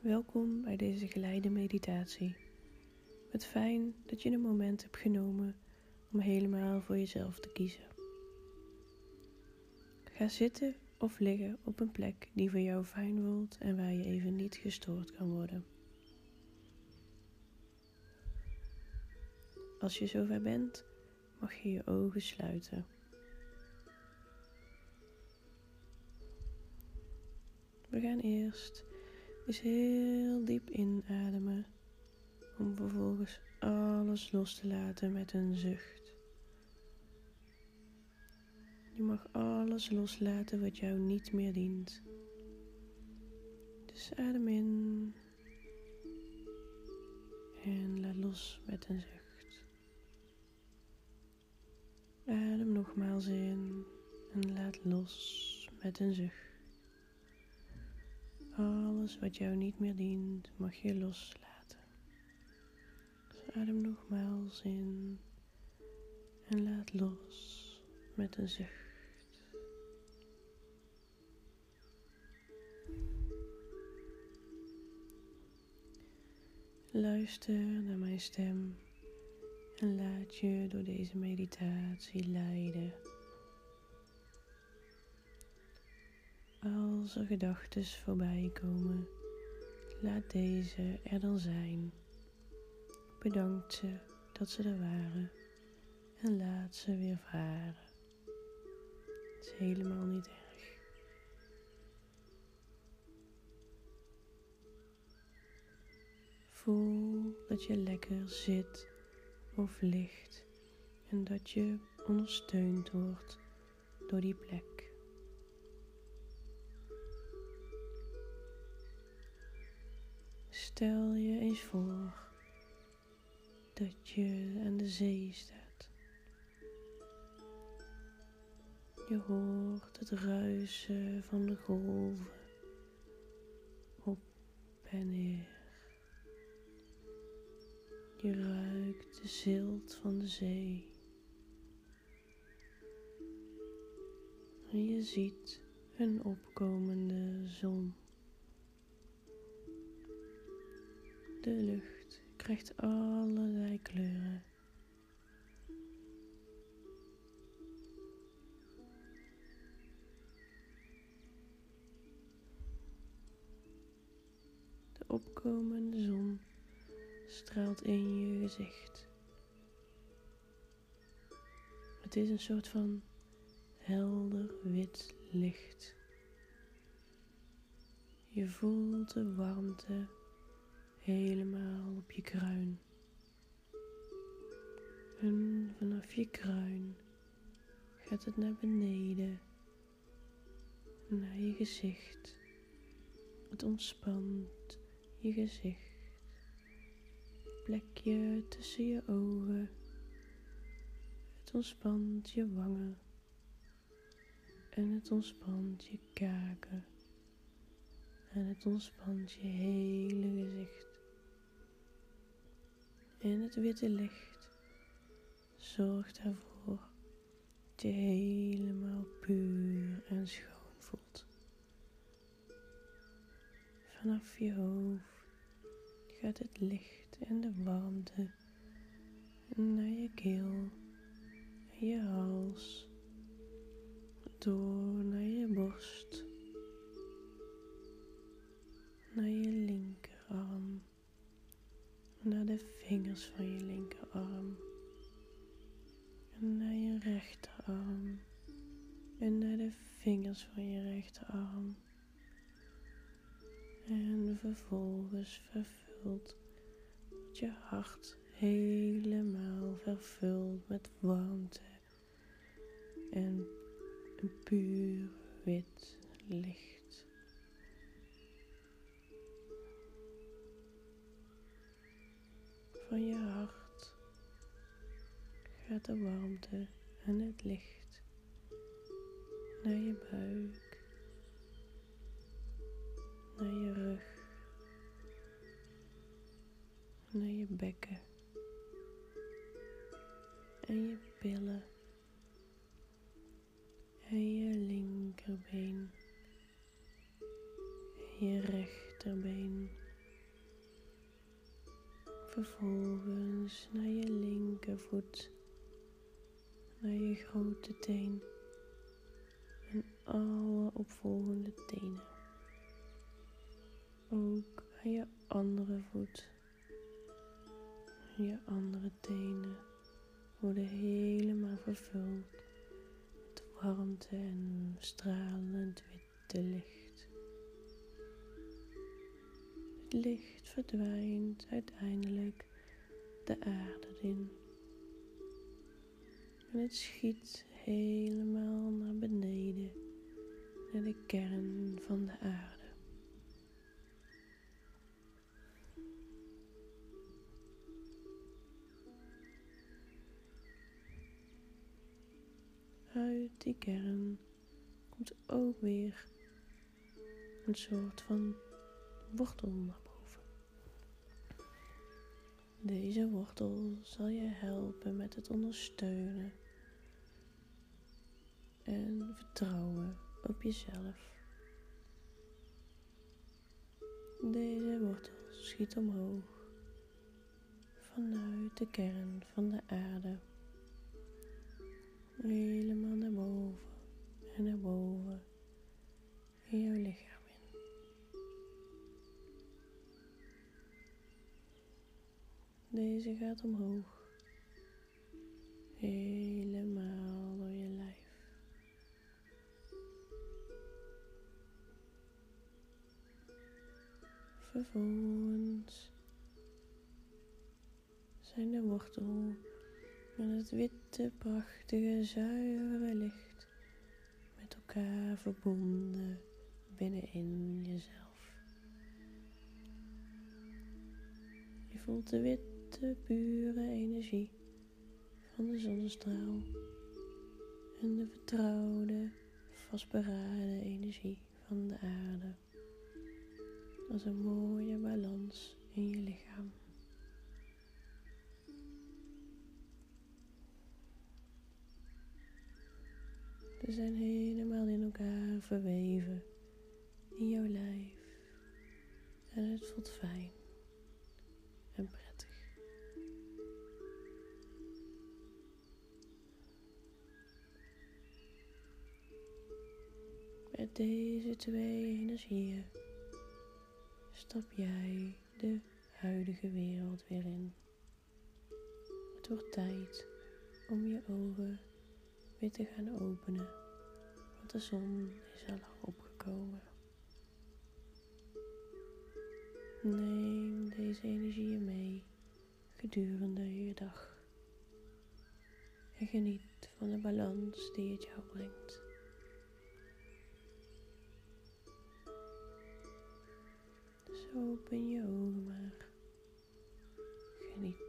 Welkom bij deze geleide meditatie. Het fijn dat je een moment hebt genomen om helemaal voor jezelf te kiezen. Ga zitten of liggen op een plek die voor jou fijn voelt en waar je even niet gestoord kan worden. Als je zover bent, mag je je ogen sluiten. We gaan eerst eens heel diep inademen om vervolgens alles los te laten met een zucht. Je mag alles loslaten wat jou niet meer dient. Dus adem in en laat los met een zucht. Adem nogmaals in en laat los met een zucht. Alles wat jou niet meer dient, mag je loslaten. Dus adem nogmaals in en laat los met een zucht. Luister naar mijn stem en laat je door deze meditatie leiden. Als er gedachten voorbij komen, laat deze er dan zijn. Bedank ze dat ze er waren en laat ze weer varen. Het is helemaal niet erg. Voel dat je lekker zit of ligt en dat je ondersteund wordt door die plek. Stel je eens voor dat je aan de zee staat. Je hoort het ruisen van de golven op en neer. Je ruikt de zilt van de zee. En je ziet een opkomende zon. De lucht krijgt allerlei kleuren. De opkomende zon straalt in je gezicht. Het is een soort van helder wit licht. Je voelt de warmte helemaal op je kruin. En vanaf je kruin gaat het naar beneden, naar je gezicht. Het ontspant je gezicht. Plekje tussen je ogen. Het ontspant je wangen. En het ontspant je kaken. En het ontspant je hele gezicht. En het witte licht zorgt ervoor dat je helemaal puur en schoon voelt. Vanaf je hoofd gaat het licht en de warmte naar je keel en je hals, door naar je borst, naar je de vingers van je linkerarm. En naar je rechterarm. En naar de vingers van je rechterarm. En vervolgens vervult je hart helemaal vervuld met warmte en een puur wit licht. Van je hart. Gaat de warmte en het licht naar je buik, naar je rug, naar je bekken en je billen en je linkerbeen en je rechterbeen Vervolgens naar je linkervoet, naar je grote teen en alle opvolgende tenen. Ook aan je andere voet. Je andere tenen worden helemaal vervuld met warmte en stralend witte licht. Licht verdwijnt uiteindelijk de aarde in. En het schiet helemaal naar beneden, naar de kern van de aarde. Uit die kern komt ook weer een soort van wortel naar boven. Deze wortel zal je helpen met het ondersteunen en vertrouwen op jezelf. Deze wortel schiet omhoog vanuit de kern van de aarde. Deze gaat omhoog. Helemaal door je lijf. Vervolgens zijn de wortel en het witte, prachtige, zuivere licht met elkaar verbonden binnenin jezelf. Je voelt de witte, pure energie van de zonnestraal en de vertrouwde, vastberaden energie van de aarde als een mooie balans in je lichaam. Ze zijn helemaal in elkaar verweven in jouw lijf. En het voelt fijn Met deze twee energieën stap jij de huidige wereld weer in. Het wordt tijd om je ogen weer te gaan openen, want de zon is al opgekomen. Neem deze energieën mee gedurende je dag en geniet van de balans die het jou brengt. Open je ogen maar. Geniet.